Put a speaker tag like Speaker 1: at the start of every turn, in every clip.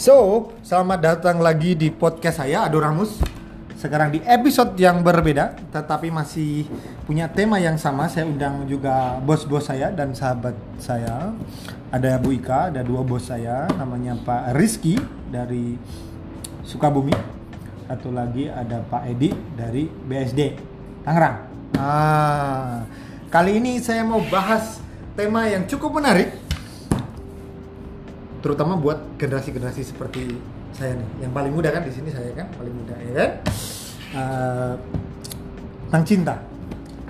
Speaker 1: So, selamat datang lagi di podcast saya Adoramus. Sekarang di episode yang berbeda, tetapi masih punya tema yang sama. Saya undang juga bos-bos saya dan sahabat saya. Ada Bu Ika, ada dua bos saya, namanya Pak Rizky dari Sukabumi. Satu lagi ada Pak Edi dari BSD Tangerang. Nah, kali ini saya mau bahas tema yang cukup menarik terutama buat generasi-generasi seperti saya nih. Yang paling muda kan di sini saya kan paling muda ya kan? Uh, tentang cinta.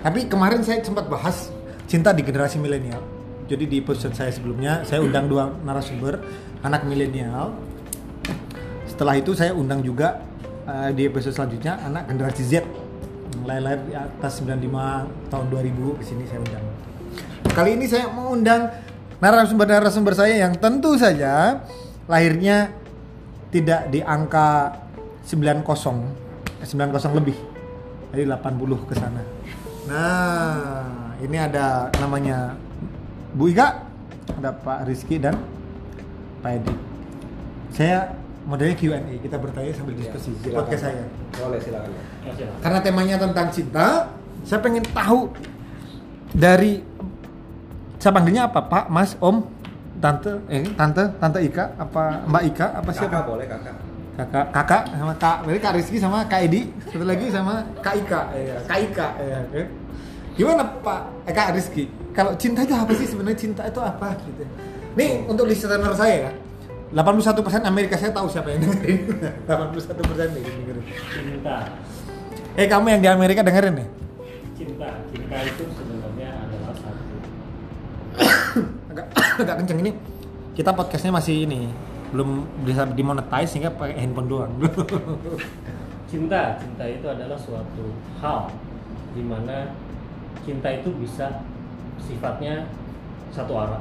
Speaker 1: Tapi kemarin saya sempat bahas cinta di generasi milenial. Jadi di episode saya sebelumnya saya undang dua narasumber anak milenial. Setelah itu saya undang juga uh, di episode selanjutnya anak generasi Z. Lahir di atas 95 tahun 2000 ke sini saya undang. Kali ini saya mau undang narasumber-narasumber saya yang tentu saja lahirnya tidak di angka 90 90 lebih dari 80 ke sana. Nah, ini ada namanya Bu Ika, ada Pak Rizky dan Pak Edi. Saya modelnya Q&A, kita bertanya sambil
Speaker 2: Iya,
Speaker 1: diskusi di
Speaker 2: silakan.
Speaker 1: podcast saya.
Speaker 2: Boleh silakan.
Speaker 1: Karena temanya tentang cinta, saya pengen tahu dari saya panggilnya apa Pak, Mas, Om, Tante, eh Tante, Tante Ika, apa Mbak Ika, apa siapa?
Speaker 2: Kakak boleh kakak.
Speaker 1: Kakak, kakak sama Kak, berarti Kak Rizky sama Kak Edi, satu lagi sama Kak Ika, ya, Kak Ika, ya. Gimana Pak, eh, Kak Rizky? Kalau cinta itu apa sih sebenarnya cinta itu apa gitu? Nih untuk listener saya ya, 81% Amerika saya tahu siapa yang dengerin. 81% nih yang dengerin.
Speaker 3: cinta
Speaker 1: Eh kamu yang di Amerika dengerin nih?
Speaker 3: cinta cinta itu
Speaker 1: agak agak kenceng ini. Kita podcastnya masih ini belum bisa dimonetize sehingga pakai handphone doang.
Speaker 3: Cinta cinta itu adalah suatu hal di mana cinta itu bisa sifatnya satu arah.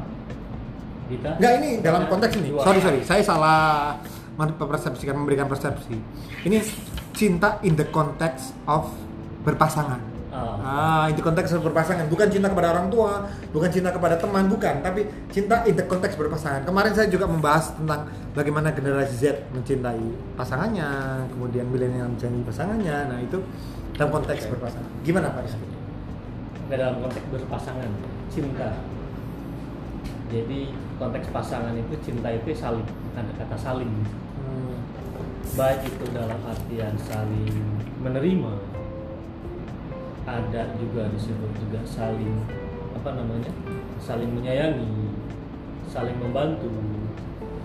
Speaker 3: Kita
Speaker 1: Enggak ini dalam konteks ini. sorry sorry. Saya salah mempersepsikan memberikan persepsi. Ini cinta in the context of berpasangan
Speaker 3: Ah,
Speaker 1: ah in the context of berpasangan. Bukan cinta kepada orang tua bukan cinta kepada teman bukan. Tapi cinta in the context berpasangan. Kemarin saya juga membahas tentang bagaimana generasi Z mencintai pasangannya kemudian milenial mencintai pasangannya. Nah itu dalam konteks
Speaker 2: Oke.
Speaker 1: berpasangan. Gimana Pak Rizky?
Speaker 3: dalam konteks berpasangan cinta. Jadi konteks pasangan itu cinta itu saling ada kata saling.
Speaker 1: Hmm.
Speaker 3: baik itu dalam artian saling menerima ada juga disebut juga saling apa namanya? Saling menyayangi saling membantu.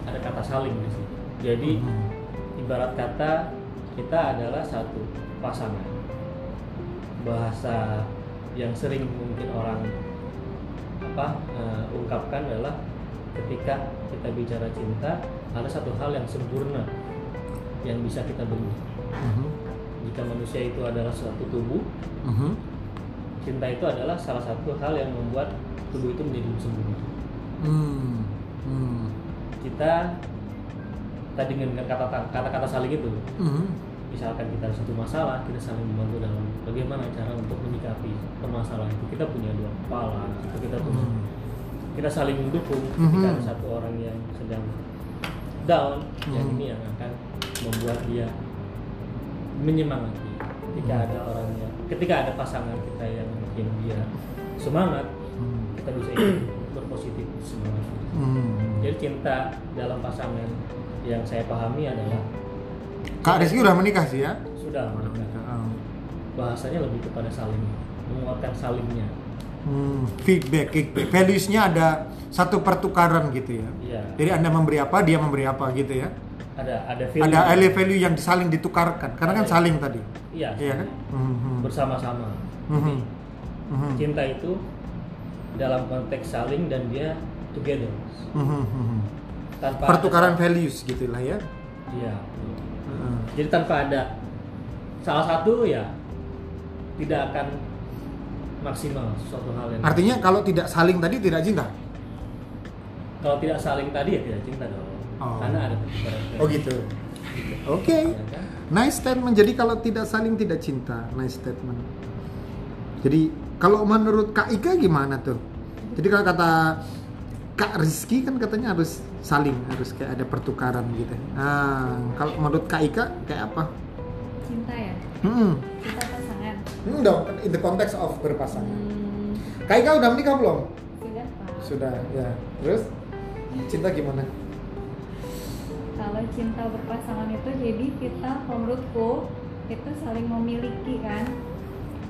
Speaker 3: Ada kata saling di situ. Jadi
Speaker 1: Mhm.
Speaker 3: ibarat kata kita adalah satu pasangan. Bahasa yang sering mungkin orang apa eh, ungkapkan adalah ketika kita bicara cinta ada satu hal yang sempurna yang bisa kita beli
Speaker 1: Mhm.
Speaker 3: Jika manusia itu adalah suatu tubuh
Speaker 1: Mhm.
Speaker 3: cinta itu adalah salah satu hal yang membuat tubuh itu menjadi sempurna
Speaker 1: Hmm. Hmm.
Speaker 3: kita tadi dengan kata kata-kata saling itu
Speaker 1: Mhm.
Speaker 3: misalkan kita ada satu masalah kita saling membantu dalam bagaimana cara untuk menyikapi permasalahan itu kita punya dua kepala atau kita punya
Speaker 1: Hmm.
Speaker 3: kita saling mendukung ketika
Speaker 1: Mhm.
Speaker 3: ada satu orang yang sedang down yang
Speaker 1: Mhm.
Speaker 3: ini yang akan membuat dia menyemangati ketika
Speaker 1: Mhm.
Speaker 3: ada orang yang ketika ada pasangan kita yang mungkin dia semangat
Speaker 1: Hmm.
Speaker 3: kita bisa berpositif semangat
Speaker 1: Hmm.
Speaker 3: jadi cinta dalam pasangan yang saya pahami adalah
Speaker 1: Kak Rizky udah menikah sih ya?
Speaker 3: sudah
Speaker 1: Udah
Speaker 3: menikah
Speaker 1: ah.
Speaker 3: bahasanya lebih kepada saling menguatkan salingnya
Speaker 1: Hmm, feedback, feedback. Values-nya ada satu pertukaran gitu ya.
Speaker 3: iya
Speaker 1: Jadi Anda memberi apa, dia memberi apa gitu ya.
Speaker 3: Ada ada value
Speaker 1: Ada value value yang saling ditukarkan. Karena kan
Speaker 3: Ada.
Speaker 1: saling tadi.
Speaker 3: iya
Speaker 1: Iya kan? Mhm.
Speaker 3: bersama-sama
Speaker 1: Mhm. Mhm.
Speaker 3: cinta itu dalam konteks saling dan dia together
Speaker 1: Mhm. Mhm.
Speaker 3: tanpa
Speaker 1: Pertukaran
Speaker 3: ada,
Speaker 1: values gitu lah ya.
Speaker 3: iya
Speaker 1: Mhm.
Speaker 3: jadi tanpa ada salah satu ya tidak akan maksimal suatu hal yang
Speaker 1: Artinya kalau tidak saling tadi tidak cinta.
Speaker 3: kalau tidak saling tadi ya tidak cinta dong
Speaker 1: Oh.
Speaker 3: karena ada
Speaker 1: Oh gitu. Oke.
Speaker 3: Ya kan?
Speaker 1: Nice statement. Jadi kalau tidak saling tidak cinta. Nice statement. Jadi kalau menurut Kak Ika gimana tuh? Jadi kalau kata Kak Rizky kan katanya harus saling, harus kayak ada pertukaran gitu. Nah, kalau menurut Kak Ika kayak apa?
Speaker 2: cinta ya
Speaker 1: Hmm,
Speaker 2: cinta pasangan
Speaker 1: hmm dong, in the context of berpasangan.
Speaker 2: hmm,
Speaker 1: Kak Ika udah menikah belum?
Speaker 2: sudah pak
Speaker 1: Sudah, ya. Terus cinta gimana?
Speaker 2: Kalau cinta berpasangan itu jadi kita menurutku itu saling memiliki kan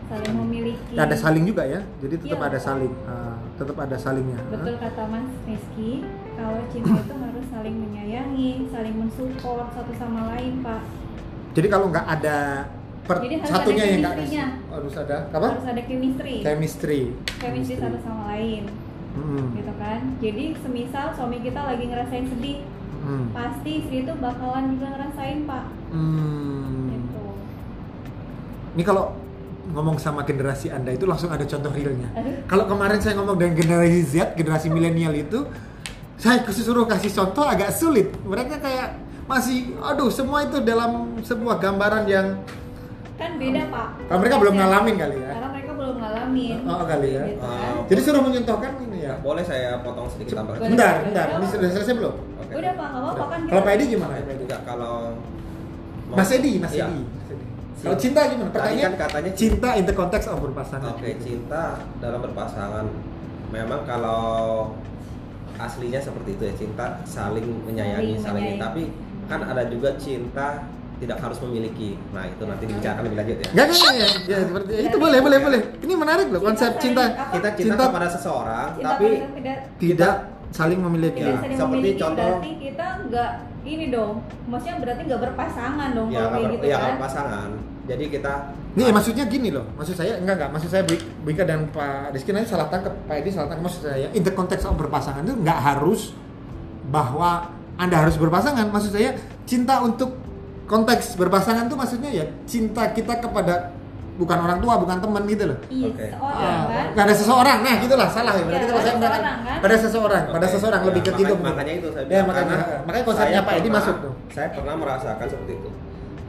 Speaker 2: saling memiliki
Speaker 1: Ya, ada saling juga ya, jadi tetap
Speaker 2: Iya.
Speaker 1: ada saling, Ah, tetap ada salingnya.
Speaker 2: betul kata Mas Rizky kalau cinta itu harus saling menyayangi saling mensupport satu sama lain pak
Speaker 1: Jadi kalau nggak ada per,
Speaker 2: Jadi harus
Speaker 1: satunya
Speaker 2: ada
Speaker 1: yang nggak harus ada apa?
Speaker 2: harus ada chemistry
Speaker 1: Chemistry.
Speaker 2: chemistry satu sama lain
Speaker 1: Hmm.
Speaker 2: gitu kan jadi semisal suami kita lagi ngerasain sedih
Speaker 1: Hmm.
Speaker 2: pasti istri itu bakalan juga ngerasain pak
Speaker 1: Hmm.
Speaker 2: gitu
Speaker 1: Ini kalau ngomong sama generasi Anda itu langsung ada contoh realnya. Kalau kemarin saya ngomong dengan generasi Z, generasi milenial itu, saya suruh kasih contoh agak sulit. Mereka kayak masih, aduh semua itu dalam sebuah gambaran yang
Speaker 2: kan beda pak
Speaker 1: Kalau mereka belum ngalamin kali ya.
Speaker 2: karena mereka belum ngalamin
Speaker 1: Oh, kali ya.
Speaker 2: gitu kan.
Speaker 4: Oh.
Speaker 1: Jadi suruh menyontohkan ini ya.
Speaker 4: Boleh saya potong sedikit tambah?
Speaker 1: Bentar, bentar. Ini sudah selesai belum?
Speaker 4: Oke.
Speaker 2: udah pak nggak apa-apa kan
Speaker 1: Kalau Pak Edi gimana? Pak Edi?
Speaker 4: Enggak, kalau
Speaker 1: Mas Edi, Mas
Speaker 4: Iya.
Speaker 1: Edi. Mas Edi. Kalau cinta gimana?
Speaker 4: Tadi
Speaker 1: Pertanyaan
Speaker 4: kan katanya
Speaker 1: cinta in the context of berpasangan.
Speaker 4: Oke, cinta dalam berpasangan. Memang kalau aslinya seperti itu ya, cinta saling menyayangi,
Speaker 2: Saling
Speaker 4: saling,
Speaker 2: menyayangi.
Speaker 4: tapi kan ada juga cinta tidak harus memiliki. Nah, itu nanti dibicarakan lebih lanjut ya.
Speaker 1: Enggak, enggak, enggak. Ya, seperti itu boleh, boleh, boleh. Ini menarik loh konsep cinta.
Speaker 4: Kita cinta,
Speaker 1: Cinta-
Speaker 4: kepada seseorang,
Speaker 2: Cinta
Speaker 4: tapi
Speaker 2: tidak
Speaker 1: Tidak saling memiliki.
Speaker 2: tidak
Speaker 4: Ya,
Speaker 2: saling
Speaker 4: seperti
Speaker 2: memiliki
Speaker 4: contoh-
Speaker 2: berarti kita nggak ini dong maksudnya berarti nggak berpasangan dong
Speaker 4: ya
Speaker 2: kalau kayak
Speaker 4: ber-
Speaker 2: gitu
Speaker 4: ya
Speaker 2: kan
Speaker 4: nggak pasangan. Jadi kita
Speaker 1: Nih maksudnya gini loh, maksud saya enggak enggak, maksud saya Bu Bu Ika dan Pak Rizky nanti salah tangkap, Pak Edi salah tangkap maksud saya in the context of berpasangan itu enggak harus bahwa anda harus berpasangan, maksud saya cinta untuk konteks berpasangan itu maksudnya ya cinta kita kepada bukan orang tua, bukan teman gitu loh.
Speaker 2: iya
Speaker 4: Oke.
Speaker 2: seorang
Speaker 1: Ah,
Speaker 2: kan
Speaker 1: ada seseorang, nah gitulah salah ya. Berarti
Speaker 2: Iya,
Speaker 1: kalau saya mengatakan
Speaker 2: kan?
Speaker 1: pada seseorang, pada seseorang
Speaker 4: Ya,
Speaker 1: lebih ke
Speaker 4: makanya-
Speaker 1: situ.
Speaker 4: Makanya itu saya
Speaker 1: Ya,
Speaker 4: bilang,
Speaker 1: makanya,
Speaker 4: karena
Speaker 1: makanya konsepnya Pak Edi
Speaker 4: pernah-
Speaker 1: masuk tuh.
Speaker 4: Saya pernah merasakan seperti itu.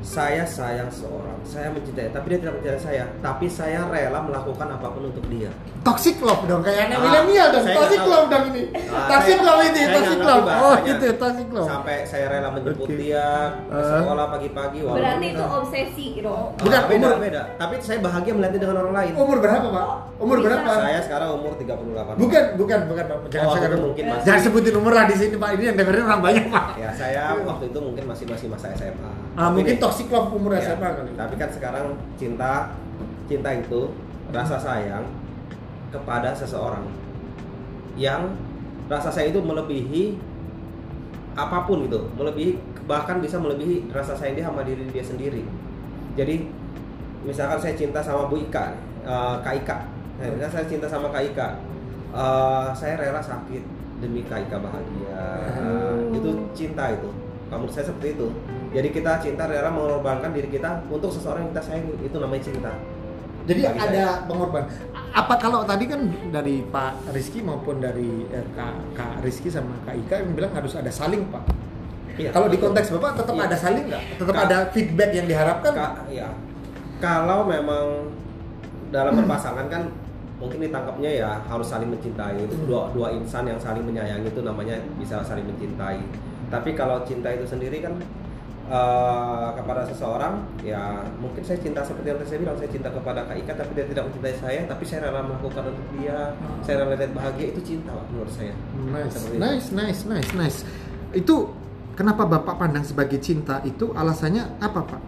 Speaker 4: Saya sayang seorang, saya mencintai, tapi dia tidak mencintai saya. Tapi saya rela melakukan apa pun untuk dia.
Speaker 1: Toxic love dong kayak anak
Speaker 4: Ah,
Speaker 1: milenial dong. Toxic love dong ini.
Speaker 4: Ah,
Speaker 1: Toxic
Speaker 4: saya-
Speaker 1: love ini, toxic love. Oh, gitu toxic love.
Speaker 4: Sampai saya rela menjemput
Speaker 1: Oke.
Speaker 4: dia ke
Speaker 1: Ah.
Speaker 4: sekolah pagi-pagi. walaupun
Speaker 2: berarti itu obsesi dong
Speaker 4: Ah,
Speaker 1: Bukan,
Speaker 4: beda,
Speaker 1: umur-
Speaker 4: beda. Tapi saya bahagia melihatnya dengan orang lain.
Speaker 1: Umur berapa, Pak? Umur
Speaker 2: Bisa.
Speaker 1: berapa?
Speaker 4: Saya sekarang umur 38.
Speaker 1: Bukan, bukan, bukan, Pak. Jangan
Speaker 4: Oh,
Speaker 1: sekarang.
Speaker 4: itu mungkin masih-
Speaker 1: Jangan sebutin umur lah di sini, Pak. Ini yang dengerin orang banyak, Pak.
Speaker 4: Ya, saya waktu itu mungkin masih masih masa SMA.
Speaker 1: Ah, mungkin toxic love umur
Speaker 4: Ya,
Speaker 1: SMA kali.
Speaker 4: Tapi kan sekarang cinta cinta itu rasa sayang kepada seseorang yang rasa sayang itu melebihi apa pun gitu, melebihi bahkan bisa melebihi rasa sayang dia sama diri dia sendiri. Jadi misalkan saya cinta sama Bu Ika, eh, Kak Ika, Nah, saya cinta sama Kak Ika, eh, saya rela sakit demi Kak Ika bahagia.
Speaker 2: Oh.
Speaker 4: Itu cinta itu. Kamu saya seperti itu. Jadi kita cinta rela mengorbankan diri kita untuk seseorang yang kita sayangi. Itu namanya cinta.
Speaker 1: Jadi
Speaker 4: Bagi
Speaker 1: ada pengorbanan. Apa kalau tadi kan dari Pak Rizky maupun dari eh, Kak, Kak Rizky sama Kak Ika yang bilang harus ada saling, Pak.
Speaker 4: Iya,
Speaker 1: kalau di konteks Bapak tetap
Speaker 4: Iya.
Speaker 1: ada saling nggak? Tetap
Speaker 4: Kak-
Speaker 1: ada feedback yang diharapkan?
Speaker 4: Ka- ya. Kalau memang dalam berpasangan kan mungkin ditangkapnya ya harus saling mencintai itu dua dua insan yang saling menyayangi itu namanya bisa saling mencintai. Tapi kalau cinta itu sendiri kan eh, kepada seseorang ya mungkin saya cinta seperti yang saya bilang saya cinta kepada Kak Ika tapi dia tidak mencintai saya tapi saya rela melakukan untuk dia saya rela lihat bahagia itu cinta Pak, menurut saya
Speaker 1: Nice,
Speaker 4: Seperti itu.
Speaker 1: nice, nice, nice, nice. Itu kenapa Bapak pandang sebagai cinta itu alasannya apa, Pak?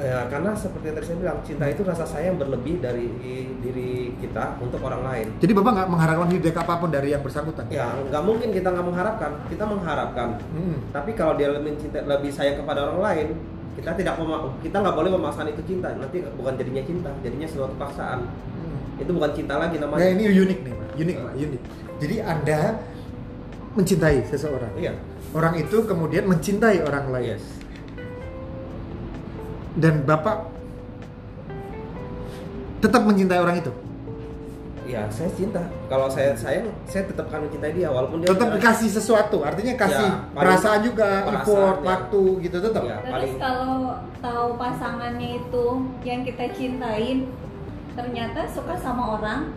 Speaker 4: Ya, karena seperti yang tadi saya bilang, cinta itu rasa sayang berlebih dari diri kita untuk orang lain.
Speaker 1: Jadi Bapak nggak mengharapkan feedback apa pun dari yang bersangkutan?
Speaker 4: Ya, nggak mungkin kita nggak mengharapkan, kita mengharapkan.
Speaker 1: Hmm.
Speaker 4: Tapi kalau dia lebih cinta, lebih sayang kepada orang lain, kita tidak kita nggak boleh memaksakan itu cinta. Nanti bukan jadinya cinta, jadinya suatu paksaan.
Speaker 1: Hmm.
Speaker 4: Itu bukan cinta lagi
Speaker 1: Nah,
Speaker 4: namanya.
Speaker 1: ini unik nih, Pak. Unik, Pak. Unik. Jadi Anda mencintai seseorang.
Speaker 4: Iya.
Speaker 1: Orang itu kemudian mencintai orang lain.
Speaker 4: Yes.
Speaker 1: Dan Bapak tetap mencintai orang itu.
Speaker 4: Ya, saya cinta. Kalau saya sayang, saya tetap akan mencintai dia walaupun dia
Speaker 1: Tetap dikasih sesuatu, artinya kasih
Speaker 4: Ya,
Speaker 1: perasaan juga, effort,
Speaker 4: ya.
Speaker 1: waktu gitu tetap.
Speaker 4: Ya,
Speaker 2: Terus
Speaker 4: paling
Speaker 2: kalau tahu pasangannya itu yang kita cintain ternyata suka sama orang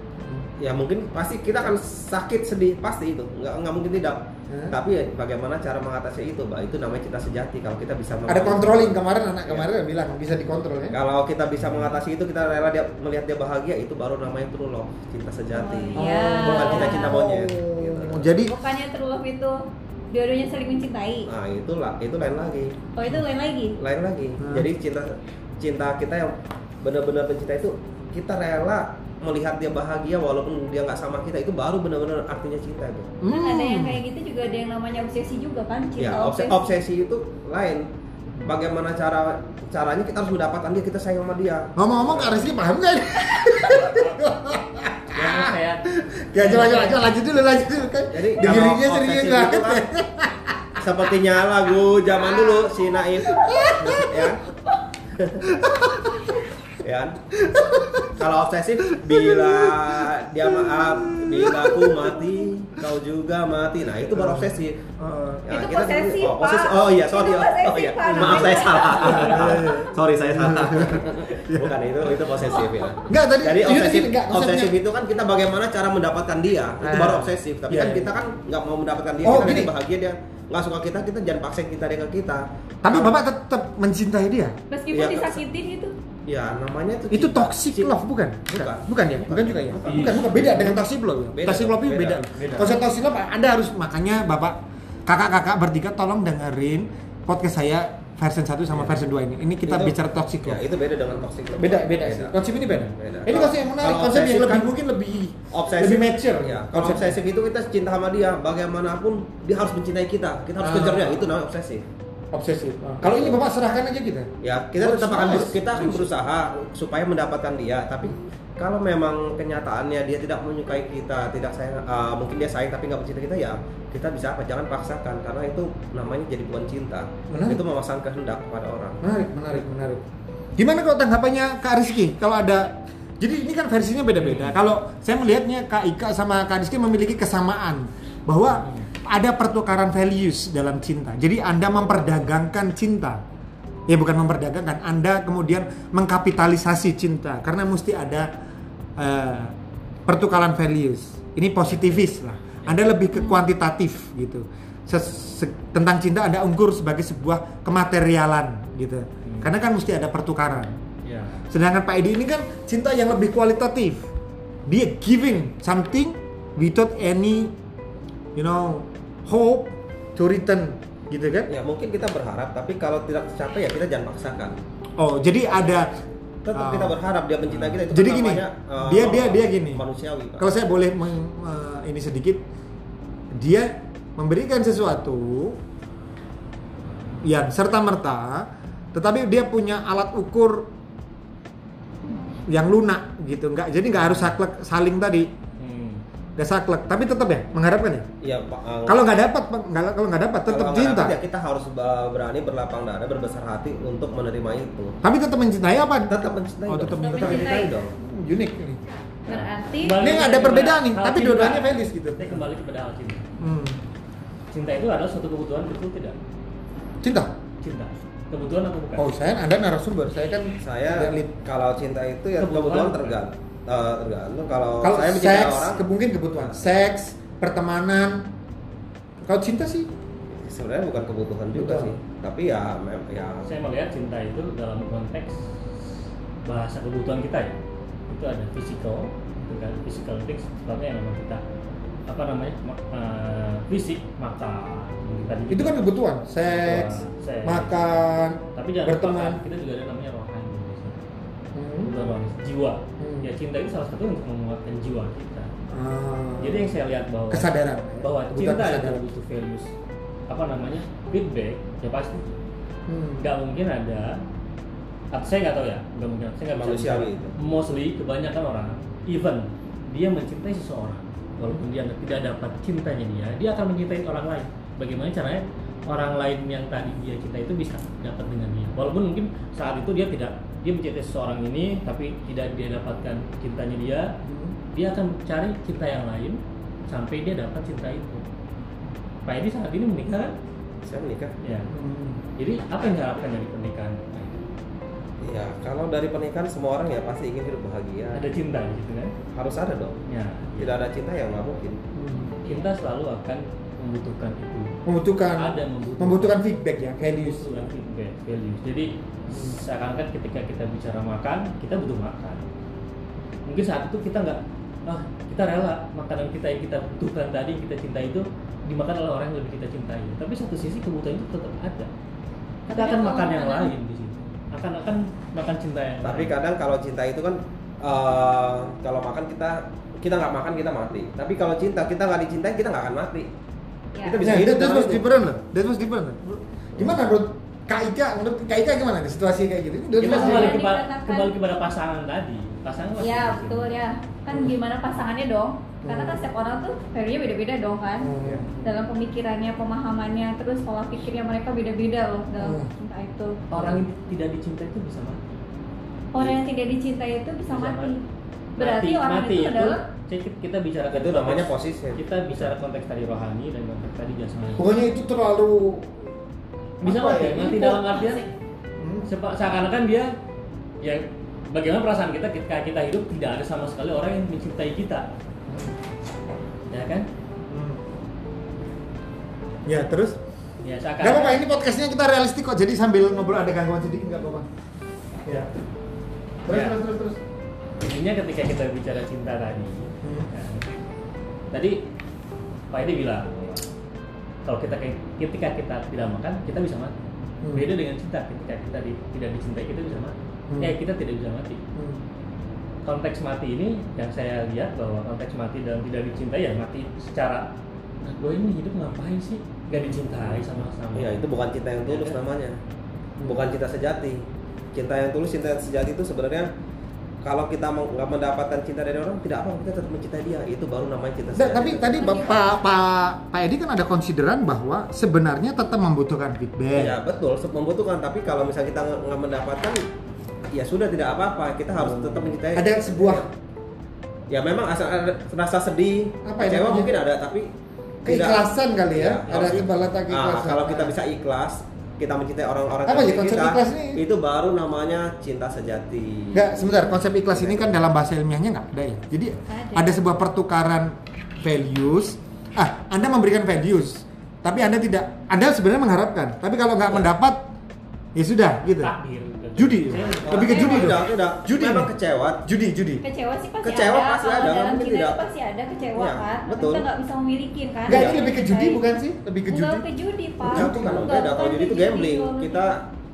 Speaker 4: ya mungkin pasti kita akan sakit sedih pasti itu nggak nggak mungkin tidak
Speaker 1: Hmm.
Speaker 4: tapi ya bagaimana cara mengatasi itu mbak itu namanya cinta sejati kalau kita bisa
Speaker 1: Ada controlling kemarin anak
Speaker 4: Ya.
Speaker 1: kemarin bilang bisa dikontrol ya.
Speaker 4: kalau kita bisa mengatasi itu kita rela dia melihat dia bahagia itu baru namanya true love cinta sejati
Speaker 2: Oh, iya.
Speaker 4: bukan cinta cinta monyet gitu.
Speaker 1: Oh, Jadi
Speaker 2: bukannya true love itu dua-duanya saling mencintai
Speaker 4: nah itu lah itu lain lagi
Speaker 2: oh itu lain lagi
Speaker 4: lain lagi
Speaker 1: Hmm.
Speaker 4: jadi cinta cinta kita yang benar-benar mencinta itu kita rela melihat dia bahagia walaupun dia nggak sama kita itu baru benar-benar artinya cinta itu
Speaker 2: kan ada yang
Speaker 1: Hmm.
Speaker 2: kayak gitu juga ada yang namanya obsesi juga kan cinta
Speaker 4: ya obsesi, obsesi itu lain bagaimana cara caranya kita harus mendapatkan dia kita sayang sama dia
Speaker 1: ngomong-ngomong Kak Rizky paham kan?
Speaker 3: Ya, saya
Speaker 1: Ya coba coba coba lanjut dulu lanjut dulu kan.
Speaker 4: jadi
Speaker 1: serius
Speaker 4: obsesi
Speaker 1: banget.
Speaker 4: kan sepertinya lagu zaman dulu si Naif ya ya kan? kalau obsesif bila dia maaf bila aku mati kau juga mati. Nah itu baru obsesif.
Speaker 1: Oh.
Speaker 2: Itu
Speaker 4: kita
Speaker 2: posesif,
Speaker 4: oh, posesif. Oh iya sorry
Speaker 2: Itu
Speaker 4: oh,
Speaker 2: posesif,
Speaker 4: oh iya maaf saya salah. Sorry saya salah. Bukan itu itu posesif ya.
Speaker 1: Enggak tadi
Speaker 4: jadi obsesif,
Speaker 1: enggak,
Speaker 4: obsesif itu kan kita bagaimana cara mendapatkan dia. Itu
Speaker 1: Ah.
Speaker 4: baru obsesif. Tapi
Speaker 1: Iya,
Speaker 4: kan
Speaker 1: iya.
Speaker 4: kita kan nggak mau mendapatkan dia
Speaker 1: Oh,
Speaker 4: kita bahagia dia nggak suka kita kita jangan paksa kita dia ke kita.
Speaker 1: Tapi
Speaker 4: Kalau-
Speaker 1: Bapak tetap mencintai dia.
Speaker 2: meskipun
Speaker 4: Iya,
Speaker 2: disakitin gitu
Speaker 4: ya namanya itu
Speaker 1: Itu
Speaker 4: cinta.
Speaker 1: toxic
Speaker 4: Cinta.
Speaker 1: love bukan?
Speaker 4: Bukan.
Speaker 1: Bukan ya? Bukan
Speaker 4: Bukan.
Speaker 1: juga ya?
Speaker 4: Bukan.
Speaker 1: Bukan, bukan beda dengan toxic love. ya?
Speaker 4: Beda,
Speaker 1: Toxic love itu beda.
Speaker 4: beda, beda.
Speaker 1: Konsep toxic love Anda harus makanya Bapak kakak-kakak bertiga tolong dengerin podcast saya version 1 sama version 2 ini. Ini kita
Speaker 4: Itu-
Speaker 1: bicara toxic
Speaker 4: ya
Speaker 1: love.
Speaker 4: itu beda dengan toxic love
Speaker 1: Beda, beda, sih. Konsep ini beda.
Speaker 4: Beda.
Speaker 1: Ini konsep yang menarik, konsep yang lebih
Speaker 4: kan-
Speaker 1: mungkin lebih
Speaker 4: obsesif
Speaker 1: lebih mature.
Speaker 4: ya kalau obsesif itu kita cinta sama dia bagaimanapun dia harus mencintai kita kita harus
Speaker 1: Ah.
Speaker 4: kejar dia itu namanya obsesif
Speaker 1: obsesif. Ah. Kalau ini Bapak serahkan aja kita.
Speaker 4: ya kita tetap akan
Speaker 1: nice.
Speaker 4: kita akan berusaha supaya mendapatkan dia tapi kalau memang kenyataannya dia tidak menyukai kita tidak sayang ah, mungkin dia sayang tapi nggak mencintai kita ya kita bisa apa jangan paksakan karena itu namanya jadi bukan cinta
Speaker 1: Menarik.
Speaker 4: itu memasang kehendak pada orang
Speaker 1: Menarik, menarik, menarik. Gimana kalau tanggapannya Kak Rizky? Kalau ada jadi ini kan versinya beda-beda. Kalau saya melihatnya Kak Ika sama Kak Rizky memiliki kesamaan bahwa ada pertukaran values dalam cinta. Jadi Anda memperdagangkan cinta. Ya bukan memperdagangkan, Anda kemudian mengkapitalisasi cinta karena mesti ada eh, pertukaran values. Ini positivis lah. Anda lebih ke kuantitatif gitu. Ses- se- tentang cinta Anda ukur sebagai sebuah kematerialan gitu. Karena kan mesti ada pertukaran.
Speaker 3: ya
Speaker 1: Sedangkan Pak Edi ini kan cinta yang lebih kualitatif. Dia giving something without any you know hope to return gitu kan?
Speaker 4: ya mungkin kita berharap tapi kalau tidak tercapai ya kita jangan paksakan
Speaker 1: Oh, jadi ada
Speaker 4: tetap
Speaker 1: uh,
Speaker 4: kita berharap dia mencintai kita itu
Speaker 1: Jadi
Speaker 4: kan
Speaker 1: gini,
Speaker 4: namanya, eh,
Speaker 1: dia dia dia gini.
Speaker 4: manusiawi Pak.
Speaker 1: Kalau saya boleh meng- eh, ini sedikit, dia memberikan sesuatu yang serta merta, tetapi dia punya alat ukur yang lunak gitu, nggak jadi nggak harus saklek saling tadi, nggak saklek, tapi tetap ya mengharapkan ya.
Speaker 4: Iya, Pak.
Speaker 1: Kalau nggak dapat, kalau nggak dapat tetap cinta,
Speaker 4: dapet ya kita harus berani berlapang dada, berbesar hati untuk menerima itu.
Speaker 1: tapi tetap mencintai apa?
Speaker 4: Tetap mencintai.
Speaker 1: Oh, tetap mencintai.
Speaker 2: mencintai.
Speaker 4: dong.
Speaker 1: Unik ini.
Speaker 2: berarti
Speaker 1: Ini ada perbedaan nih, tapi dua-duanya values gitu.
Speaker 3: Saya kembali kepada hal cinta.
Speaker 1: Hmm.
Speaker 3: Cinta itu adalah suatu kebutuhan betul tidak?
Speaker 1: Cinta.
Speaker 3: Cinta. Kebutuhan atau bukan?
Speaker 1: Oh, saya Anda narasumber, saya kan
Speaker 4: Saya kalau cinta itu ya
Speaker 3: Kebutuhan.
Speaker 4: kebutuhan tergantung. Eh, tergantung kalau,
Speaker 1: Kalau
Speaker 4: saya mencintai
Speaker 1: seks,
Speaker 4: orang
Speaker 1: mungkin kebutuhan seks, pertemanan. Kalau cinta sih,
Speaker 4: sebenarnya bukan kebutuhan juga
Speaker 1: Betul.
Speaker 4: sih. Tapi ya mem- ya
Speaker 3: Saya melihat cinta itu dalam konteks bahasa kebutuhan kita ya. Itu ada physical, itu kan physical things sebabnya yang memang kita apa namanya ma- eh, fisik makan tadi
Speaker 1: itu kan kebutuhan, seks,
Speaker 3: Kebutuhan, seks.
Speaker 1: makan,
Speaker 3: tapi jangan
Speaker 1: berteman.
Speaker 3: lupa kita juga ada namanya rohani.
Speaker 1: Hmm.
Speaker 3: Rohani, jiwa. Ya cinta itu salah satu untuk menguatkan jiwa kita.
Speaker 1: Ah.
Speaker 3: jadi yang saya lihat bahwa
Speaker 1: kesadaran,
Speaker 3: bahwa cinta itu
Speaker 1: kesadaran.
Speaker 3: butuh values apa namanya? Feedback ya pasti.
Speaker 1: Hmm.
Speaker 3: nggak mungkin ada atau saya nggak tahu ya nggak mungkin. Saya nggak bisa
Speaker 4: Manusiawi itu.
Speaker 3: mostly kebanyakan orang even dia mencintai seseorang walaupun dia tidak dapat cintanya dia dia akan mencintai orang lain. Bagaimana caranya orang lain yang tadi dia cinta itu bisa dapat dengan dia? Walaupun mungkin saat itu dia tidak dia mencintai seseorang ini tapi tidak dia dapatkan cintanya dia
Speaker 1: Hmm.
Speaker 3: dia akan cari cinta yang lain sampai dia dapat cinta itu Pak Edi saat ini menikah kan?
Speaker 4: saya menikah.
Speaker 3: ya
Speaker 1: Hmm.
Speaker 3: jadi apa yang diharapkan dari pernikahan
Speaker 4: Ya, kalau dari pernikahan semua orang ya pasti ingin hidup bahagia.
Speaker 3: ada cinta di situ kan
Speaker 4: Harus ada dong.
Speaker 3: ya
Speaker 4: Tidak ada cinta ya nggak mungkin.
Speaker 3: cinta selalu akan membutuhkan itu
Speaker 1: membutuhkan
Speaker 3: ada membutuhkan,
Speaker 1: membutuhkan feedback ya values.
Speaker 3: Membutuhkan feedback values. Jadi seakan-akan ketika kita bicara makan kita butuh makan. Mungkin saat itu kita nggak ah kita rela makanan kita yang kita butuhkan tadi yang kita cintai itu dimakan oleh orang yang lebih kita cintai. Tapi satu sisi kebutuhan itu tetap ada. Kita akan makan yang lain di situ. Akan akan makan cinta yang
Speaker 4: Tapi
Speaker 3: lain.
Speaker 4: kadang kalau cinta itu kan eh, kalau makan kita kita nggak makan kita mati. Tapi kalau cinta kita nggak dicintai kita nggak akan mati.
Speaker 2: Ya.
Speaker 4: Kita bisa
Speaker 1: Nah,
Speaker 4: hidup
Speaker 1: that, was different loh. That was different. loh. Gimana menurut Kak Ika? Menurut Kak Ika gimana di situasi kayak gitu?
Speaker 3: Kita
Speaker 2: Kalau
Speaker 3: kembali
Speaker 2: yang
Speaker 3: kepada kembali pasangan tadi pasangan
Speaker 2: Ya
Speaker 3: situ.
Speaker 2: betul ya. Kan gimana pasangannya dong? Karena kan setiap orang tuh value beda-beda dong kan.
Speaker 1: Hmm, ya.
Speaker 2: Dalam pemikirannya, pemahamannya, terus pola pikirnya mereka beda-beda loh dalam
Speaker 1: Hmm.
Speaker 2: cinta itu.
Speaker 3: orang yang tidak dicintai itu bisa mati
Speaker 2: Orang yang tidak dicintai itu bisa,
Speaker 3: Bisa
Speaker 2: mati.
Speaker 3: mati.
Speaker 2: Berarti
Speaker 3: Mati-
Speaker 2: orang
Speaker 3: mati
Speaker 2: itu adalah
Speaker 3: kita, kita bicara
Speaker 4: Itu namanya posisi.
Speaker 3: kita bicara konteks tadi rohani dan konteks tadi jasmani
Speaker 1: Pokoknya itu terlalu
Speaker 3: bisa
Speaker 1: apa
Speaker 3: mati
Speaker 1: ya?
Speaker 3: mati
Speaker 1: Itu-
Speaker 3: dalam artian
Speaker 1: Hmm.
Speaker 3: sepa- seakan-akan dia ya bagaimana perasaan kita ketika kita hidup tidak ada sama sekali orang yang mencintai kita ya kan
Speaker 1: Hmm. Ya terus
Speaker 3: ya
Speaker 1: Gak
Speaker 3: seakan
Speaker 1: apa-apa ini podcastnya kita realistik kok jadi sambil ngobrol ada gangguan sedikit nggak apa-apa. Ya. Terus
Speaker 3: Ya.
Speaker 1: terus terus terus.
Speaker 3: intinya ketika kita bicara cinta tadi
Speaker 1: Hmm.
Speaker 3: Tadi Pak Edi bilang kalau kita ketika kita tidak makan kita bisa mati
Speaker 1: Hmm.
Speaker 3: beda dengan cinta ketika kita di- tidak dicintai kita bisa mati
Speaker 1: Hmm.
Speaker 3: eh kita tidak bisa mati
Speaker 1: Hmm.
Speaker 3: konteks mati ini yang saya lihat bahwa konteks mati dan tidak dicintai ya mati secara nah gue ini hidup ngapain sih gak dicintai sama sama
Speaker 4: Ya itu bukan cinta yang tulus
Speaker 3: Ya kan?
Speaker 4: namanya. Bukan cinta sejati. Cinta yang tulus, cinta yang sejati itu sebenarnya kalau kita mau- nggak mendapatkan cinta dari orang tidak apa kita tetap mencintai dia. Itu baru namanya cinta sejati
Speaker 1: tapi tadi Bapak Pak Pak Edi kan ada konsideran bahwa sebenarnya tetap membutuhkan feedback.
Speaker 4: ya betul membutuhkan. Tapi kalau misalnya kita nggak mendapatkan ya sudah tidak apa-apa. Kita harus tetap mencintai
Speaker 1: Ada sebuah
Speaker 4: ya memang asal rasa sedih
Speaker 1: Apa ya
Speaker 4: kecewa mungkin ada tapi tidak-
Speaker 1: keikhlasan kali ya.
Speaker 4: Ya,
Speaker 1: ada letak
Speaker 4: Ah,
Speaker 1: keikhlasan.
Speaker 4: kalau kita bisa ikhlas kita mencintai orang-orang
Speaker 1: Apa ya
Speaker 4: seperti
Speaker 1: konsep
Speaker 4: kita,
Speaker 1: ikhlas ini?
Speaker 4: itu baru namanya cinta sejati
Speaker 1: Enggak, sebentar. Konsep ikhlas ini kan dalam bahasa ilmiahnya nggak ada ya. Jadi
Speaker 2: Ada.
Speaker 1: ada sebuah pertukaran values. Ah, Anda memberikan values, tapi Anda tidak. Anda sebenarnya mengharapkan, tapi kalau nggak mendapat, ya sudah gitu.
Speaker 3: takdir
Speaker 1: Judi, lebih ke judi
Speaker 4: tidak
Speaker 1: dong.
Speaker 4: tidak
Speaker 1: Judi
Speaker 4: memang kecewa
Speaker 1: Judi, judi.
Speaker 2: kecewa sih pasti
Speaker 4: Kecewa
Speaker 2: ada.
Speaker 4: pasti
Speaker 2: Kalau
Speaker 4: ada, nggak
Speaker 2: dalam
Speaker 4: mungkin
Speaker 2: cinta
Speaker 4: tidak.
Speaker 2: itu pasti ada kecewa
Speaker 4: Iya,
Speaker 2: kan.
Speaker 4: betul.
Speaker 2: Kita nggak bisa memiliki kan.
Speaker 1: Enggak,
Speaker 2: Yang
Speaker 1: ini lebih ke judi bukan sih? Lebih ke
Speaker 2: Bukan
Speaker 1: judi.
Speaker 2: ke judi, Pak.
Speaker 4: Ya, itu kan beda. Kalau judi
Speaker 2: ke
Speaker 4: itu gambling. Kita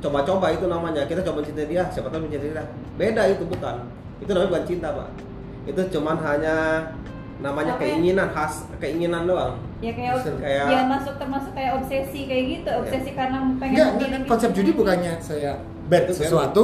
Speaker 4: coba-coba itu namanya. Kita coba mencintai dia, siapa tahu mencintai dia. Beda itu bukan. Itu namanya bukan cinta, Pak. Itu cuman hanya namanya
Speaker 2: Apa ya?
Speaker 4: keinginan khas, keinginan doang.
Speaker 2: ya kayak
Speaker 4: Kayak-
Speaker 2: ya masuk termasuk kayak obsesi kayak gitu obsesi karena pengen
Speaker 1: enggak, konsep judi bukannya saya bet
Speaker 4: Itu
Speaker 1: sesuatu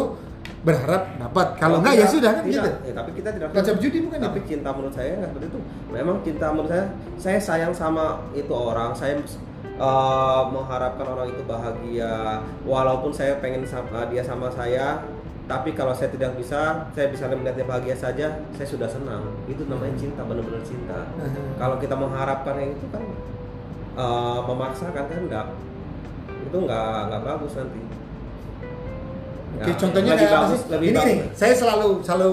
Speaker 1: berharap dapat. Kalau enggak ya sudah kan
Speaker 4: tidak.
Speaker 1: gitu.
Speaker 4: Ya, tapi kita tidak
Speaker 1: Konsep judi bukan
Speaker 4: Tapi
Speaker 1: itu?
Speaker 4: cinta menurut saya nggak seperti itu. Memang cinta menurut saya, saya sayang sama itu orang. Saya eh, mengharapkan orang itu bahagia. Walaupun saya pengen sama, dia sama saya, tapi kalau saya tidak bisa, saya bisa melihatnya bahagia saja, saya sudah senang. Itu namanya cinta, benar-benar cinta. Kalau kita mengharapkan yang itu kan eh, memaksakan kan enggak. Itu nggak nggak bagus nanti.
Speaker 1: Oke,
Speaker 4: Ya,
Speaker 1: contohnya
Speaker 4: lebih
Speaker 1: kayak apa
Speaker 4: bagus,
Speaker 1: sih?
Speaker 4: lebih
Speaker 1: Ini
Speaker 4: bagus.
Speaker 1: nih, saya selalu selalu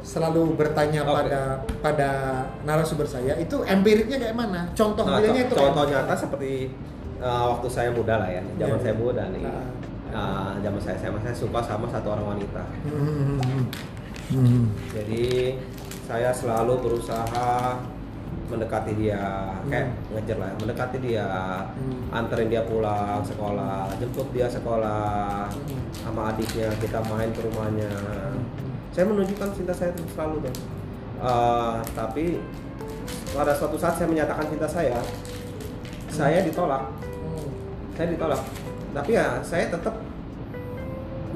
Speaker 1: selalu bertanya
Speaker 4: Oke.
Speaker 1: pada pada narasumber saya itu empiriknya kayak mana? Contoh
Speaker 4: Nah,
Speaker 1: realnya itu kayak
Speaker 4: contoh
Speaker 1: mana?
Speaker 4: nyata seperti uh, waktu saya muda lah ya, zaman
Speaker 1: Iya.
Speaker 4: saya muda nih.
Speaker 1: Ah.
Speaker 4: Uh, zaman saya SMA saya suka sama satu orang wanita.
Speaker 1: Hmm, hmm, hmm.
Speaker 4: Jadi saya selalu berusaha mendekati dia, kayak ngejar lah, mendekati dia,
Speaker 1: Hmm.
Speaker 4: anterin dia pulang sekolah, jemput dia sekolah,
Speaker 1: Hmm.
Speaker 4: sama adiknya kita main ke rumahnya. Saya menunjukkan cinta saya itu selalu tuh. Uh, tapi pada suatu saat saya menyatakan cinta saya, saya ditolak,
Speaker 1: Hmm.
Speaker 4: saya ditolak. Tapi ya saya tetap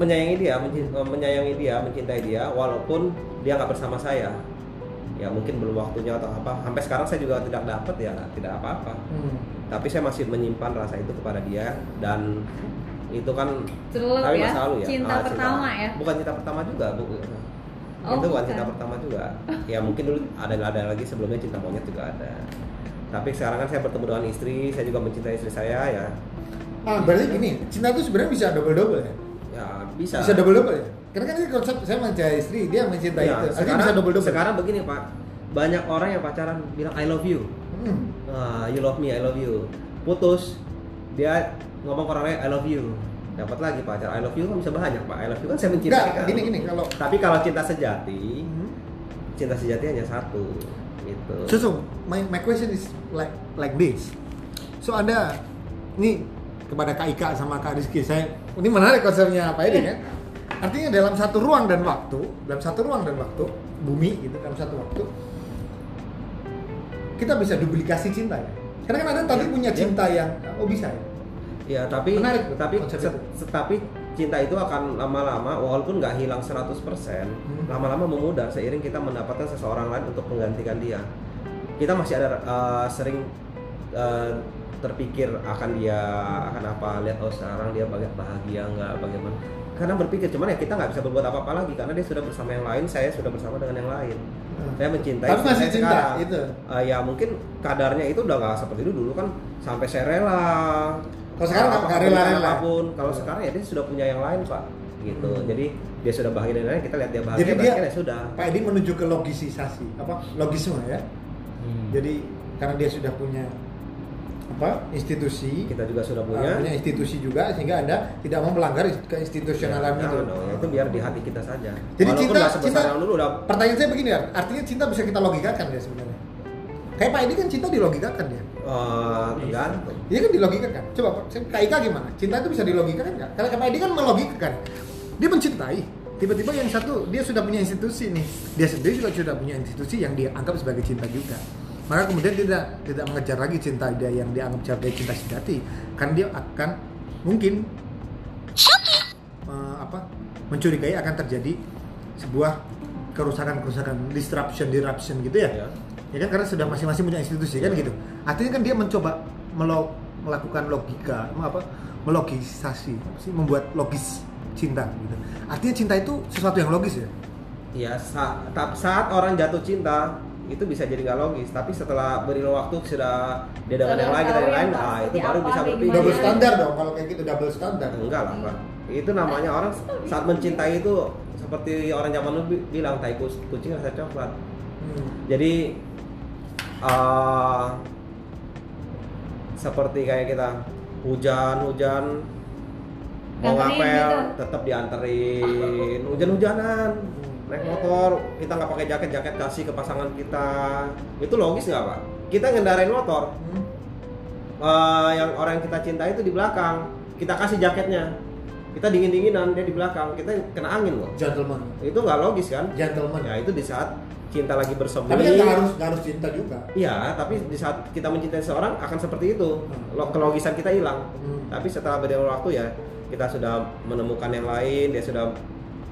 Speaker 4: menyayangi dia, eh, menyayangi dia, mencintai dia, walaupun dia nggak bersama saya. Ya mungkin belum waktunya atau apa. Sampai sekarang saya juga tidak dapat ya, tidak apa-apa.
Speaker 1: Hmm.
Speaker 4: Tapi saya masih menyimpan rasa itu kepada dia dan itu kan
Speaker 2: Terlalu
Speaker 4: tapi
Speaker 2: ya,
Speaker 4: masa lalu ya.
Speaker 2: cinta
Speaker 4: Ah,
Speaker 2: pertama ya?
Speaker 4: Bukan cinta pertama juga, bu.
Speaker 2: Oh,
Speaker 4: itu bukan
Speaker 2: bukan.
Speaker 4: cinta pertama juga. Ya mungkin dulu ada ada lagi sebelumnya cinta monyet juga ada. Tapi sekarang kan saya bertemu dengan istri, saya juga mencintai istri saya ya.
Speaker 1: Ah, berarti gini, cinta itu sebenarnya bisa double double ya?
Speaker 4: Ya bisa.
Speaker 1: Bisa double double ya? Karena kan ini konsep saya mencintai istri dia mencintai
Speaker 4: Iya,
Speaker 1: itu. Artinya
Speaker 4: sekarang,
Speaker 1: bisa double double
Speaker 4: sekarang begini pak. Banyak orang yang pacaran bilang I love you.
Speaker 1: Hmm.
Speaker 4: Ah, you love me I love you. Putus dia ngomong ke orang lain I love you. Dapat lagi pacar I love you kan bisa banyak pak. I love you kan saya mencintai
Speaker 1: enggak
Speaker 4: kan.
Speaker 1: gini gini kalau
Speaker 4: tapi kalau cinta sejati
Speaker 1: Hmm.
Speaker 4: cinta sejati hanya satu gitu.
Speaker 1: So, so my, my question is like like this. So ada ini kepada Kak Ika sama Kak Rizky saya ini menarik konsepnya Pak Edi kan. Artinya dalam satu ruang dan waktu, dalam satu ruang dan waktu bumi gitu dalam satu waktu kita bisa duplikasi cinta ya. Karena kan ada tadi
Speaker 4: Ya,
Speaker 1: punya
Speaker 4: ya.
Speaker 1: cinta yang oh bisa ya.
Speaker 4: ya tapi
Speaker 1: Menarik
Speaker 4: tapi tapi cinta itu akan lama-lama walaupun nggak hilang 100%
Speaker 1: Hmm.
Speaker 4: lama-lama memudar seiring kita mendapatkan seseorang lain untuk menggantikan dia kita masih ada uh, sering uh, terpikir akan dia akan apa lihat oh sekarang dia bahagia nggak bagaimana karena berpikir cuman ya kita nggak bisa berbuat apa-apa lagi karena dia sudah bersama yang lain saya sudah bersama dengan yang lain
Speaker 1: Hmm.
Speaker 4: saya mencintai
Speaker 1: Tapi masih
Speaker 4: saya
Speaker 1: cinta,
Speaker 4: sekarang.
Speaker 1: itu.
Speaker 4: Uh, ya mungkin kadarnya itu udah nggak seperti itu dulu kan sampai saya rela
Speaker 1: Kalau sekarang nggak- nggak rela-rela.
Speaker 4: apa pun kalau
Speaker 1: Iya.
Speaker 4: sekarang ya dia sudah punya yang lain pak gitu
Speaker 1: Hmm.
Speaker 4: jadi dia sudah bahagia dengan lain kita lihat dia bahagia
Speaker 1: Jadi dia
Speaker 4: ya sudah
Speaker 1: Pak Edi menuju ke logisisasi apa logisme ya.
Speaker 3: Hmm.
Speaker 1: Jadi karena dia sudah punya apa institusi
Speaker 4: kita juga sudah punya
Speaker 1: punya, punya institusi juga sehingga anda tidak mau melanggar keinstitusionalan
Speaker 4: Ya,
Speaker 1: itu.
Speaker 4: dong, itu biar di hati kita saja
Speaker 1: Jadi
Speaker 4: Walaupun
Speaker 1: cinta, cinta
Speaker 4: dulu udah
Speaker 1: pertanyaan saya begini ya, artinya cinta bisa kita logikakan ya sebenarnya. Kayak Pak Edi kan cinta dilogikakan ya.
Speaker 4: tergantung
Speaker 1: Iya kan dilogikakan. Coba Kak Ika gimana? Cinta itu bisa dilogikakan nggak? Karena Pak Edi kan melogikakan. Dia mencintai. Tiba-tiba yang satu dia sudah punya institusi nih. Dia sendiri juga sudah punya institusi yang dia anggap sebagai cinta juga. Maka kemudian tidak tidak mengejar lagi cinta dia yang dianggap sebagai cinta sejati, kan dia akan mungkin eh, apa mencurigai akan terjadi sebuah kerusakan-kerusakan disruption disruption gitu ya.
Speaker 4: Ya.
Speaker 1: ya kan? Karena sudah masing-masing punya institusi kan
Speaker 4: Ya.
Speaker 1: gitu. Artinya kan dia mencoba melo- melakukan logika apa melogisasi apa sih membuat logis cinta gitu. Artinya cinta itu sesuatu yang logis ya?
Speaker 4: Ya sa- ta- saat orang jatuh cinta itu bisa jadi nggak logis. Tapi setelah beriring waktu sudah dia dengan
Speaker 2: Sudah
Speaker 4: yang lain dengan yang lain ah itu baru
Speaker 2: apa,
Speaker 4: bisa berpikir.
Speaker 1: double standar dong kalau kayak gitu double standar
Speaker 4: enggak lah pak. Itu namanya orang saat mencintai itu seperti orang zaman dulu bi- bilang tai kucing rasa coklat.
Speaker 1: Hmm.
Speaker 4: jadi eh, seperti kayak kita hujan-hujan mau ngapel
Speaker 2: gitu.
Speaker 4: tetap dianterin. Hujan-hujanan naik motor kita nggak pakai jaket jaket kasih ke pasangan kita itu logis nggak pak kita ngendarain motor
Speaker 1: Hmm.
Speaker 4: eh, yang orang yang kita cintai itu di belakang kita kasih jaketnya kita dingin dinginan dia di belakang kita kena angin loh
Speaker 1: gentleman
Speaker 4: itu nggak logis kan
Speaker 1: gentleman
Speaker 4: ya itu di saat cinta lagi bersemi
Speaker 1: tapi kan nggak harus harus cinta juga
Speaker 4: Iya, tapi di saat kita mencintai seorang akan seperti itu.
Speaker 1: Hmm.
Speaker 4: Lo- Kelogisan kita hilang.
Speaker 1: Hmm.
Speaker 4: Tapi setelah berjalan waktu ya, kita sudah menemukan yang lain, dia sudah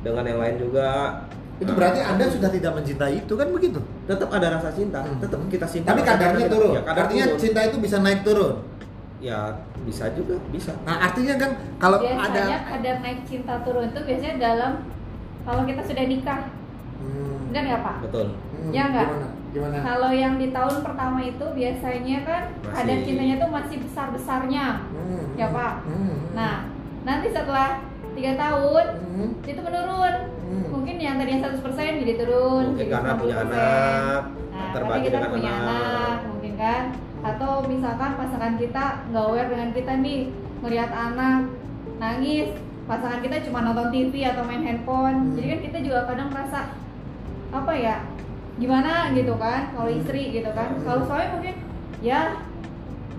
Speaker 4: dengan yang lain juga.
Speaker 1: Itu berarti anda sudah tidak mencintai itu kan begitu
Speaker 4: Tetap ada rasa cinta,
Speaker 1: Hmm.
Speaker 4: tetap kita simpan.
Speaker 1: tapi kadarnya
Speaker 4: cinta.
Speaker 1: turun
Speaker 4: Ya, kadar
Speaker 1: artinya
Speaker 4: turun.
Speaker 1: cinta itu bisa naik turun
Speaker 4: Ya bisa juga, bisa.
Speaker 1: nah artinya kan kalau
Speaker 2: biasanya
Speaker 1: ada
Speaker 2: kadar naik cinta turun itu biasanya dalam kalau kita sudah nikah
Speaker 1: Hmm.
Speaker 2: benar nggak pak
Speaker 4: Betul.
Speaker 1: Hmm,
Speaker 2: Ya nggak?
Speaker 1: gimana gimana
Speaker 2: kalau yang di tahun pertama itu biasanya kan
Speaker 4: Masih-
Speaker 2: kadar cintanya tuh masih besar besarnya
Speaker 1: Hmm,
Speaker 2: Ya,
Speaker 1: hmm,
Speaker 2: Pak.
Speaker 1: hmm,
Speaker 2: nah nanti setelah tiga tahun
Speaker 1: hmm,
Speaker 2: itu menurun
Speaker 1: hmm.
Speaker 2: mungkin yang tadinya 100% jadi turun
Speaker 4: Mungkin
Speaker 2: jadi
Speaker 4: karena punya
Speaker 2: 90%.
Speaker 4: anak,
Speaker 2: nah
Speaker 4: terbagi
Speaker 2: kita
Speaker 4: dengan
Speaker 2: punya
Speaker 4: anak.
Speaker 2: anak mungkin kan atau misalkan pasangan kita nggak aware dengan kita nih melihat anak nangis pasangan kita cuma nonton TV atau main handphone
Speaker 1: Hmm.
Speaker 2: jadi kan kita juga kadang merasa apa ya gimana gitu kan kalau
Speaker 1: Hmm.
Speaker 2: istri gitu kan
Speaker 1: Hmm.
Speaker 2: kalau suami mungkin ya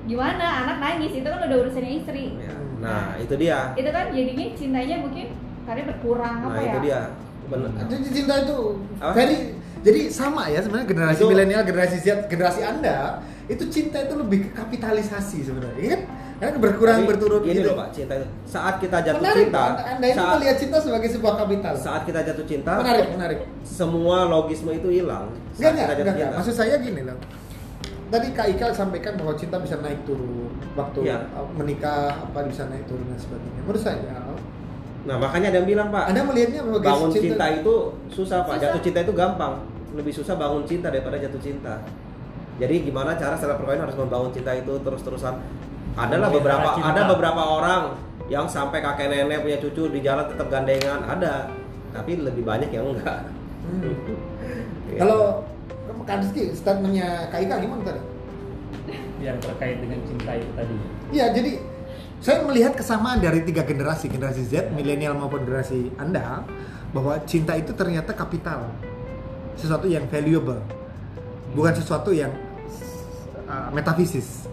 Speaker 2: gimana anak nangis itu kan udah urusannya istri
Speaker 4: Ya. Nah, itu dia.
Speaker 2: itu kan jadinya cintanya mungkin karena berkurang
Speaker 4: Nah,
Speaker 2: apa ya
Speaker 4: itu dia. Benar.
Speaker 1: Jadi cinta itu
Speaker 4: Apa?
Speaker 1: jadi jadi sama ya sebenarnya generasi
Speaker 4: Itu-
Speaker 1: milenial, generasi Z, generasi Anda itu cinta itu lebih ke kapitalisasi sebenarnya, kan? Karena berkurang
Speaker 4: Tapi
Speaker 1: berturut gitu.
Speaker 4: loh Pak, cinta itu. Saat kita jatuh
Speaker 1: Menarik,
Speaker 4: cinta,
Speaker 1: Pak. Anda itu
Speaker 4: saat,
Speaker 1: melihat cinta sebagai sebuah kapital.
Speaker 4: saat kita jatuh cinta,
Speaker 1: Menarik, menarik.
Speaker 4: semua logisme itu hilang.
Speaker 1: Enggak, enggak, enggak, enggak. Maksud saya gini loh. Tadi Kak Ika sampaikan bahwa cinta bisa naik turun waktu uh, menikah apa bisa naik turun dan sebagainya. Menurut saya,
Speaker 4: Nah, makanya ada yang bilang, Pak,
Speaker 1: Anda melihatnya
Speaker 4: bangun cinta itu susah pak
Speaker 2: Susah.
Speaker 4: jatuh cinta itu gampang lebih susah bangun cinta daripada jatuh cinta jadi gimana cara setelah perkawinan harus membangun cinta itu terus terusan adalah
Speaker 3: Memelihara
Speaker 4: beberapa
Speaker 3: cinta.
Speaker 4: ada beberapa orang yang sampai kakek nenek punya cucu di jalan tetap gandengan ada tapi lebih banyak yang enggak
Speaker 1: Hmm.
Speaker 4: Iya.
Speaker 1: Kalau Kak Rizky, statementnya Kak Ika gimana tadi?
Speaker 3: yang terkait dengan cinta itu tadi
Speaker 1: Iya, jadi saya melihat kesamaan dari tiga generasi, generasi Z, milenial maupun generasi Anda, bahwa cinta itu ternyata kapital, sesuatu yang valuable, bukan sesuatu yang uh, metafisis.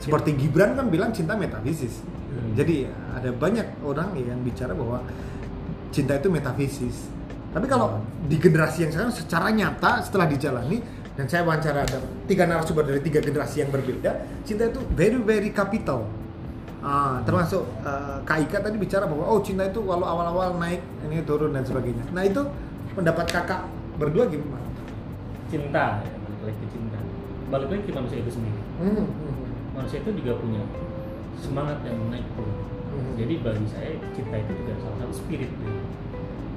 Speaker 1: Seperti Gibran kan bilang cinta metafisis.
Speaker 3: Hmm.
Speaker 1: Jadi ada banyak orang yang bicara bahwa cinta itu metafisis. Tapi kalau di generasi yang sekarang secara nyata setelah dijalani dan saya wawancara ada tiga narasumber dari tiga generasi yang berbeda, cinta itu very very capital. Ah, termasuk eh, Kak Ika tadi bicara bahwa oh cinta itu walau awal-awal naik ini turun dan sebagainya. Nah itu pendapat kakak berdua gimana?
Speaker 3: cinta ya balik lagi ke cinta balik lagi ke manusia itu sendiri
Speaker 1: Hmm, hmm,
Speaker 3: manusia itu juga punya semangat yang naik turun
Speaker 1: hmm.
Speaker 3: jadi bagi saya cinta itu juga salah satu spirit gitu.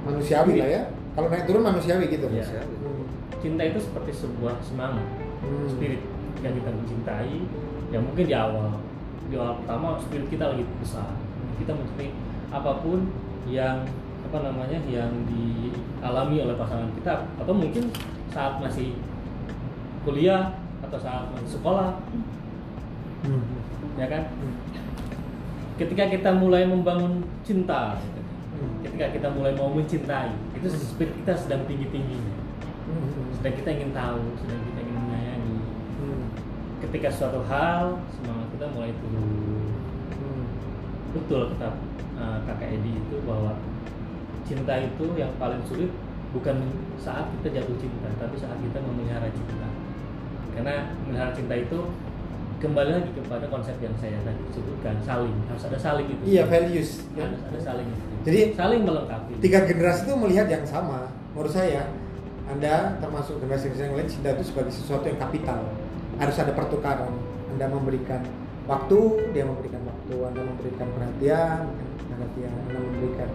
Speaker 1: manusiawi lah ya. Kalau naik turun manusiawi gitu.
Speaker 3: Iya.
Speaker 1: Hmm.
Speaker 3: cinta itu seperti sebuah semangat
Speaker 1: Hmm.
Speaker 3: spirit yang kita mencintai yang mungkin di awal di awal pertama spirit kita lagi besar kita mencintai apa pun yang apa namanya yang dialami oleh pasangan kita atau mungkin saat masih kuliah atau saat masih sekolah
Speaker 1: Hmm.
Speaker 3: ya kan
Speaker 1: Hmm.
Speaker 3: ketika kita mulai membangun cinta
Speaker 1: Hmm.
Speaker 3: ketika kita mulai mau mencintai itu spirit kita sedang tinggi tingginya
Speaker 1: Hmm.
Speaker 3: sedang kita ingin tahu sedang kita ingin menyayangi
Speaker 1: Hmm.
Speaker 3: ketika suatu hal semangat kita mulai turun
Speaker 1: Hmm.
Speaker 3: betul kata uh, kakak Edi itu bahwa cinta itu yang paling sulit bukan saat kita jatuh cinta tapi saat kita memelihara cinta karena memelihara cinta itu kembali lagi kepada konsep yang saya tadi sebutkan saling harus ada saling itu
Speaker 1: Iya values. ya.
Speaker 3: harus ada saling itu
Speaker 1: Jadi-
Speaker 3: saling melengkapi
Speaker 1: tiga generasi itu melihat yang sama. Menurut saya, Anda termasuk generasi yang lain cinta itu sebagai sesuatu yang kapital. Harus ada pertukaran. Anda memberikan waktu, dia memberikan waktu. Anda memberikan perhatian, perhatian. Anda memberikan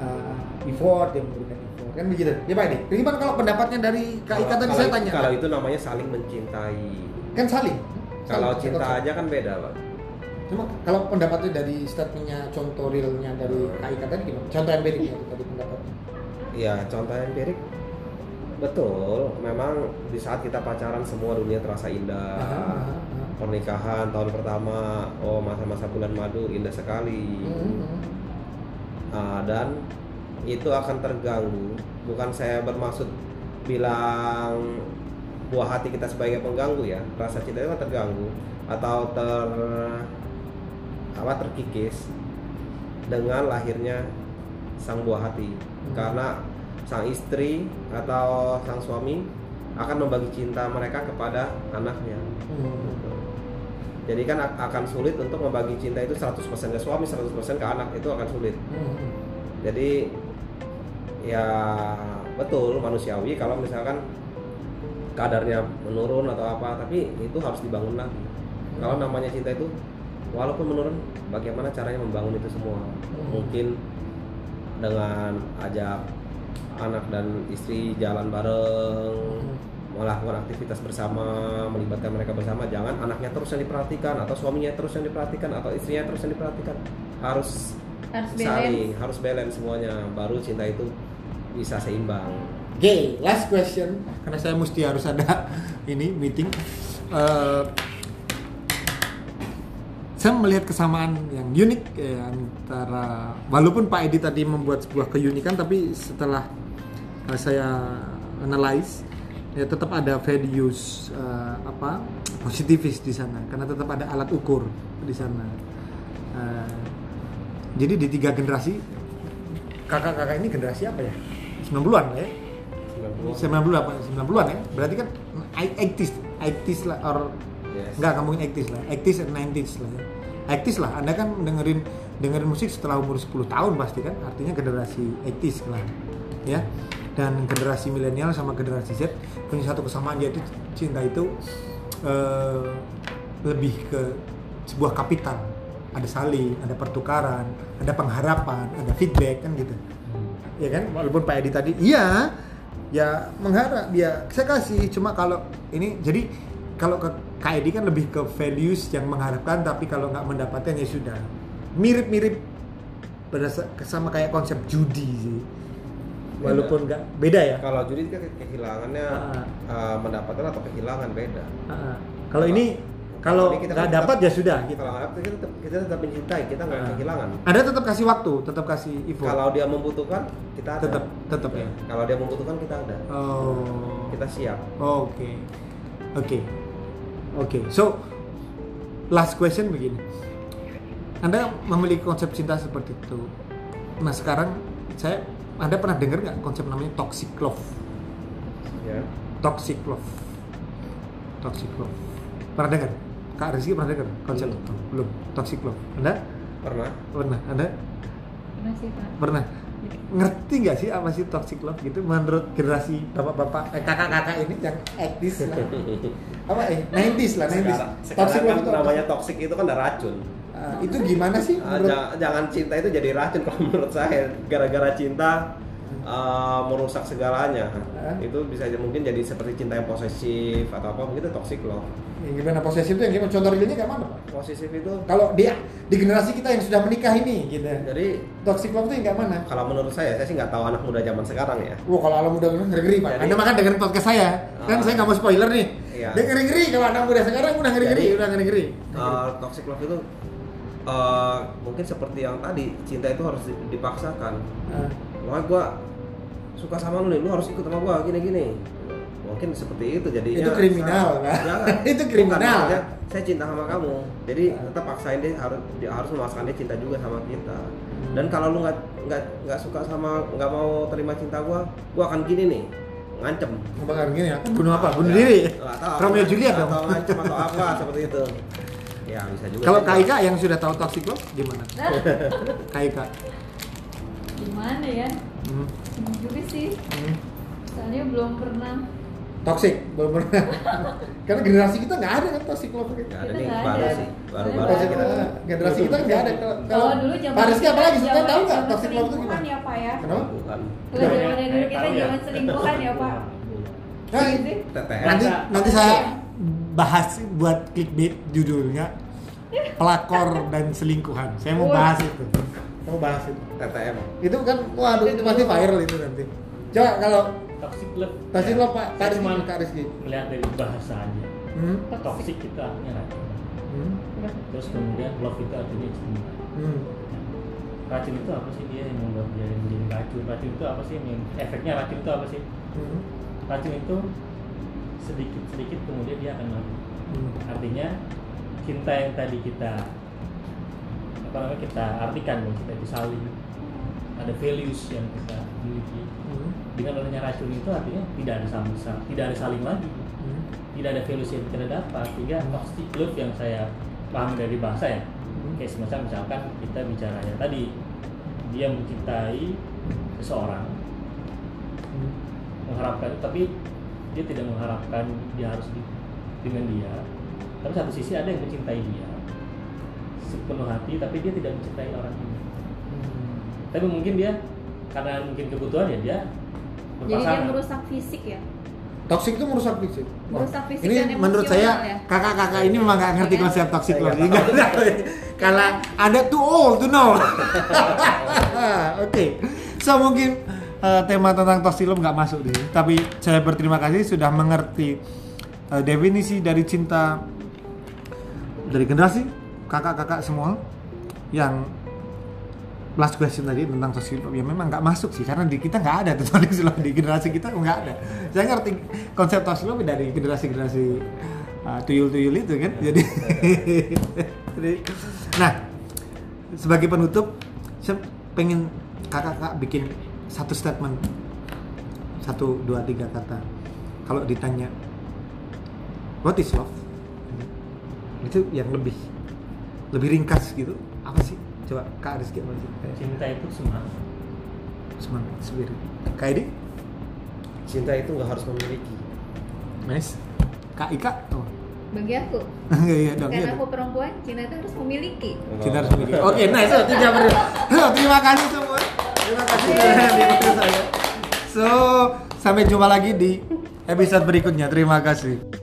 Speaker 1: uh, effort, dia memberikan effort. Kan begitu. Ya Pak Edi. Gimana kalau pendapatnya dari Kak Ika tadi saya tanya?
Speaker 4: Kalau itu namanya saling mencintai.
Speaker 1: kan saling.
Speaker 4: Kalau
Speaker 1: Saling.
Speaker 4: cinta aja kan beda, Pak.
Speaker 1: Cuma kalau pendapatnya dari statementnya contoh realnya dari Kak Ika tadi gimana? Contoh empiriknya tadi pendapatnya.
Speaker 4: Ya, contoh empirik betul. Memang di saat kita pacaran semua dunia terasa indah.
Speaker 1: Aha, aha.
Speaker 4: Pernikahan tahun pertama, oh masa-masa bulan madu indah sekali.
Speaker 1: Hmm.
Speaker 4: Ah, dan itu akan terganggu. Bukan saya bermaksud bilang buah hati kita sebagai pengganggu ya. Rasa cinta itu terganggu atau ter apa terkikis dengan lahirnya sang buah hati.
Speaker 1: Hmm.
Speaker 4: Karena sang istri atau sang suami akan membagi cinta mereka kepada anaknya.
Speaker 1: Hmm.
Speaker 4: Jadi kan ak- akan sulit untuk membagi cinta itu 100% ke suami, 100% ke anak itu akan sulit.
Speaker 1: Hmm.
Speaker 4: Jadi ya betul manusiawi kalau misalkan kadarnya menurun atau apa, tapi itu harus dibangun lagi. Kalau namanya cinta itu walaupun menurun, bagaimana caranya membangun itu semua? Mungkin dengan ajak anak dan istri jalan bareng, melakukan aktivitas bersama, melibatkan mereka bersama. Jangan anaknya terus yang diperhatikan atau suaminya terus yang diperhatikan atau istrinya terus yang diperhatikan. Harus
Speaker 2: harus
Speaker 4: saling,
Speaker 2: balance
Speaker 4: harus balance semuanya. Baru cinta itu bisa seimbang.
Speaker 1: Oke, last question karena saya mesti harus ada ini meeting. Eh, saya melihat kesamaan yang unik ya, antara walaupun Pak Edi tadi membuat sebuah keunikan tapi setelah eh, saya analyze ya tetap ada values eh, apa positifis di sana. Karena tetap ada alat ukur di sana. Eh, jadi di tiga generasi kakak-kakak ini generasi apa ya? 90-an lah ya. 90 apa? 90-an ya? Berarti kan 80s 80s lah or
Speaker 4: Yes.
Speaker 1: enggak mungkin 80s lah. 80s and 90s lah ya. 80s lah. Anda kan dengerin dengerin musik setelah umur 10 tahun pasti kan? Artinya generasi 80s lah ya dan generasi milenial sama generasi Z punya satu kesamaan yaitu cinta itu eh, lebih ke sebuah kapital. Ada saling ada pertukaran ada pengharapan ada feedback kan gitu. Ya kan? Walaupun Pak Edi tadi iya. Ya mengharap dia saya kasih. Cuma kalau ini jadi kalau ke Kak Edi kan lebih ke values yang mengharapkan tapi kalau nggak mendapatkan ya sudah. Mirip-mirip sama kayak konsep judi sih walaupun nggak beda ya
Speaker 4: Kalau judi kan kehilangannya
Speaker 1: Ah.
Speaker 4: uh, mendapatkan atau kehilangan beda.
Speaker 1: Ah, kalau ini kalau nggak dapat ya sudah gitu
Speaker 4: Kalau nggak dapat kita tetap, kita tetap mencintai, kita nggak
Speaker 1: Ah.
Speaker 4: kehilangan.
Speaker 1: ada tetap kasih waktu tetap kasih info
Speaker 4: Kalau dia membutuhkan, kita ada.
Speaker 1: tetap tetap ya
Speaker 4: Kalau dia membutuhkan, kita ada.
Speaker 1: oh
Speaker 4: Kita siap.
Speaker 1: Oke, oke, oke. So, last question begini. Anda memiliki konsep cinta seperti itu. Nah sekarang saya, Anda pernah dengar nggak konsep namanya toxic love?
Speaker 4: Ya.
Speaker 1: Toxic love, toxic love. Pernah dengar? Kak Rizky pernah dengar konsep
Speaker 4: Belum.
Speaker 1: itu? Belum. Toxic love. Anda
Speaker 4: Pernah?
Speaker 1: pernah? Anda
Speaker 2: Gimana sih Pak?
Speaker 1: pernah? Ngerti nggak sih apa sih toxic love gitu? Menurut generasi bapak-bapak, eh, kakak-kakak ini yang aktif lah. apa eh 90s lah 90s.
Speaker 4: Sekarang,
Speaker 1: toxic
Speaker 4: sekarang kan
Speaker 1: love itu apa?
Speaker 4: namanya toxic itu kan udah racun.
Speaker 1: Ah, itu gimana sih
Speaker 4: Ah,
Speaker 1: menurut
Speaker 4: ja- jangan cinta itu jadi racun kalau menurut saya. Gara-gara cinta uh, merusak segalanya.
Speaker 1: Ah.
Speaker 4: Itu bisa aja mungkin jadi seperti cinta yang posesif atau apa mungkin itu toxic loh.
Speaker 1: yang gimana posesif itu yang gimana contoh realnya kayak mana?
Speaker 4: Posesif itu
Speaker 1: Kalau dia di generasi kita yang sudah menikah ini gitu.
Speaker 4: jadi
Speaker 1: Toxic love itu yang kayak mana?
Speaker 4: kalau menurut saya saya sih nggak tahu anak muda zaman sekarang ya.
Speaker 1: Wah kalau alam muda ngeri ngeri pak.
Speaker 4: Jadi-
Speaker 1: Anda makan dengerin podcast saya. Kan
Speaker 4: Ah.
Speaker 1: saya nggak mau spoiler nih.
Speaker 4: Iya.
Speaker 1: Dia ngeri kalau anak muda sekarang udah ngeri ngeri,
Speaker 4: Jadi-
Speaker 1: udah ngeri ngeri.
Speaker 4: Uh, toxic love itu uh, mungkin seperti yang tadi cinta itu harus di- dipaksakan.
Speaker 1: Ah,
Speaker 4: Wah gua suka sama lu nih, lu harus ikut sama gua gini-gini. Mungkin seperti itu jadinya.
Speaker 1: Itu kriminal,
Speaker 4: Sa-
Speaker 1: kan?
Speaker 4: Jangan.
Speaker 1: Itu kriminal.
Speaker 4: Maksudnya, saya cinta sama kamu. Jadi tetap paksain dia harus dia harus memaksakan dia cinta juga sama kita. Dan kalau lu nggak nggak nggak suka sama nggak mau terima cinta gua, gua akan gini nih, ngancem.
Speaker 1: bakal gini ya? Bunuh apa? Bunuh
Speaker 4: Ya,
Speaker 1: diri. Romeo Juliet dong.
Speaker 4: Atau ngancem atau apa seperti itu. Ya bisa juga.
Speaker 1: Kalau
Speaker 4: sih.
Speaker 1: Kak Ika yang sudah tahu toxic love gimana?
Speaker 2: Nah,
Speaker 1: Kak Ika.
Speaker 2: gimana ya?
Speaker 1: Hmm.
Speaker 2: Bingung juga sih.
Speaker 1: Hmm.
Speaker 2: Soalnya belum pernah.
Speaker 1: Toxic, belum pernah. Karena generasi kita nggak ada kan toxic love gitu.
Speaker 4: Nggak ada
Speaker 2: Kita
Speaker 4: nih baru
Speaker 2: ada.
Speaker 4: sih, baru baru kita.
Speaker 1: generasi kita nggak ada. Kalau-
Speaker 2: dulu zaman
Speaker 1: Pak Rizky apalagi suka
Speaker 2: zaman-
Speaker 1: tahu nggak
Speaker 2: zaman
Speaker 1: toxic love itu
Speaker 2: selingkuhan
Speaker 1: gimana?
Speaker 2: ya Pak ya?
Speaker 1: Kenapa?
Speaker 4: Bukan.
Speaker 2: Kalau zamannya dulu kita
Speaker 3: Tahu ya?
Speaker 2: zaman selingkuhan ya Pak.
Speaker 1: Nah, nanti nanti saya bahas buat clickbait judulnya pelakor dan selingkuhan. Saya mau bahas itu. Saya mau bahas itu.
Speaker 4: TTM.
Speaker 1: Itu kan, waduh itu pasti viral itu nanti. Coba kalau
Speaker 3: toxic love
Speaker 1: toxic love Pak Kak Rizky, Kak Rizky.
Speaker 3: melihat dari bahasa aja
Speaker 1: Hmm,
Speaker 3: toxic itu artinya racun
Speaker 1: hmm,
Speaker 3: terus kemudian love itu artinya cinta
Speaker 1: hmm.
Speaker 3: racun itu apa sih dia yang membuat dia menjadi racun racun itu apa sih yang efeknya racun itu apa sih
Speaker 1: hmm,
Speaker 3: racun itu sedikit sedikit kemudian dia akan mati.
Speaker 1: Hmm.
Speaker 3: artinya cinta yang tadi kita apa namanya kita artikan bahwa kita itu saling ada values yang kita miliki.
Speaker 1: Hmm,
Speaker 3: dengan adanya racun itu artinya tidak ada saling tidak ada saling lagi.
Speaker 1: Hmm,
Speaker 3: tidak ada values yang kita dapat sehingga toxic love yang saya pahami dari bahasa ya
Speaker 1: hmm.
Speaker 3: kayak semacam misalkan kita bicara ya tadi dia mencintai seseorang
Speaker 1: Hmm.
Speaker 3: mengharapkan tapi dia tidak mengharapkan dia harus di, dengan dia tapi satu sisi ada yang mencintai dia sepenuh hati tapi dia tidak mencintai orang ini
Speaker 1: Hmm.
Speaker 3: tapi mungkin dia karena mungkin kebutuhan ya dia
Speaker 2: Jadi dia merusak fisik ya.
Speaker 1: Toxic itu merusak fisik.
Speaker 2: Merusak fisik
Speaker 1: ini
Speaker 2: dan
Speaker 1: menurut
Speaker 2: emosional
Speaker 1: saya
Speaker 2: ya.
Speaker 1: kakak-kakak ini memang nggak ngerti
Speaker 2: Iya.
Speaker 1: konsep toxic
Speaker 4: Saya
Speaker 1: love.
Speaker 4: nggak
Speaker 1: Nggak tahu. Karena ada too old to know. Oke, so mungkin eh, tema tentang love nggak masuk deh. Tapi saya berterima kasih sudah mengerti eh, definisi dari cinta dari generasi kakak-kakak semua yang last question tadi tentang love. Ya memang nggak masuk sih karena di kita nggak ada tuh love di generasi kita nggak ada. Saya ngerti konsep love dari generasi-generasi uh, tuyul-tuyul itu kan. Jadi jadi- nah sebagai penutup saya pengen kakak-kakak bikin satu statement satu dua tiga kata kalau ditanya what is love itu yang lebih lebih ringkas gitu apa sih coba kak Rizky apa sih
Speaker 3: cinta itu semangat
Speaker 1: semangat spirit kak Edi
Speaker 4: Cinta itu nggak harus memiliki.
Speaker 1: nice kak Ika oh.
Speaker 2: Bagi aku,
Speaker 1: iya iya dong iya
Speaker 2: karena
Speaker 1: dong.
Speaker 2: aku perempuan, cinta itu harus memiliki.
Speaker 1: Cinta harus memiliki. Oke, nice. Tiga ber- So, terima kasih semua. Terima kasih. So, sampai jumpa lagi di episode berikutnya. Terima kasih.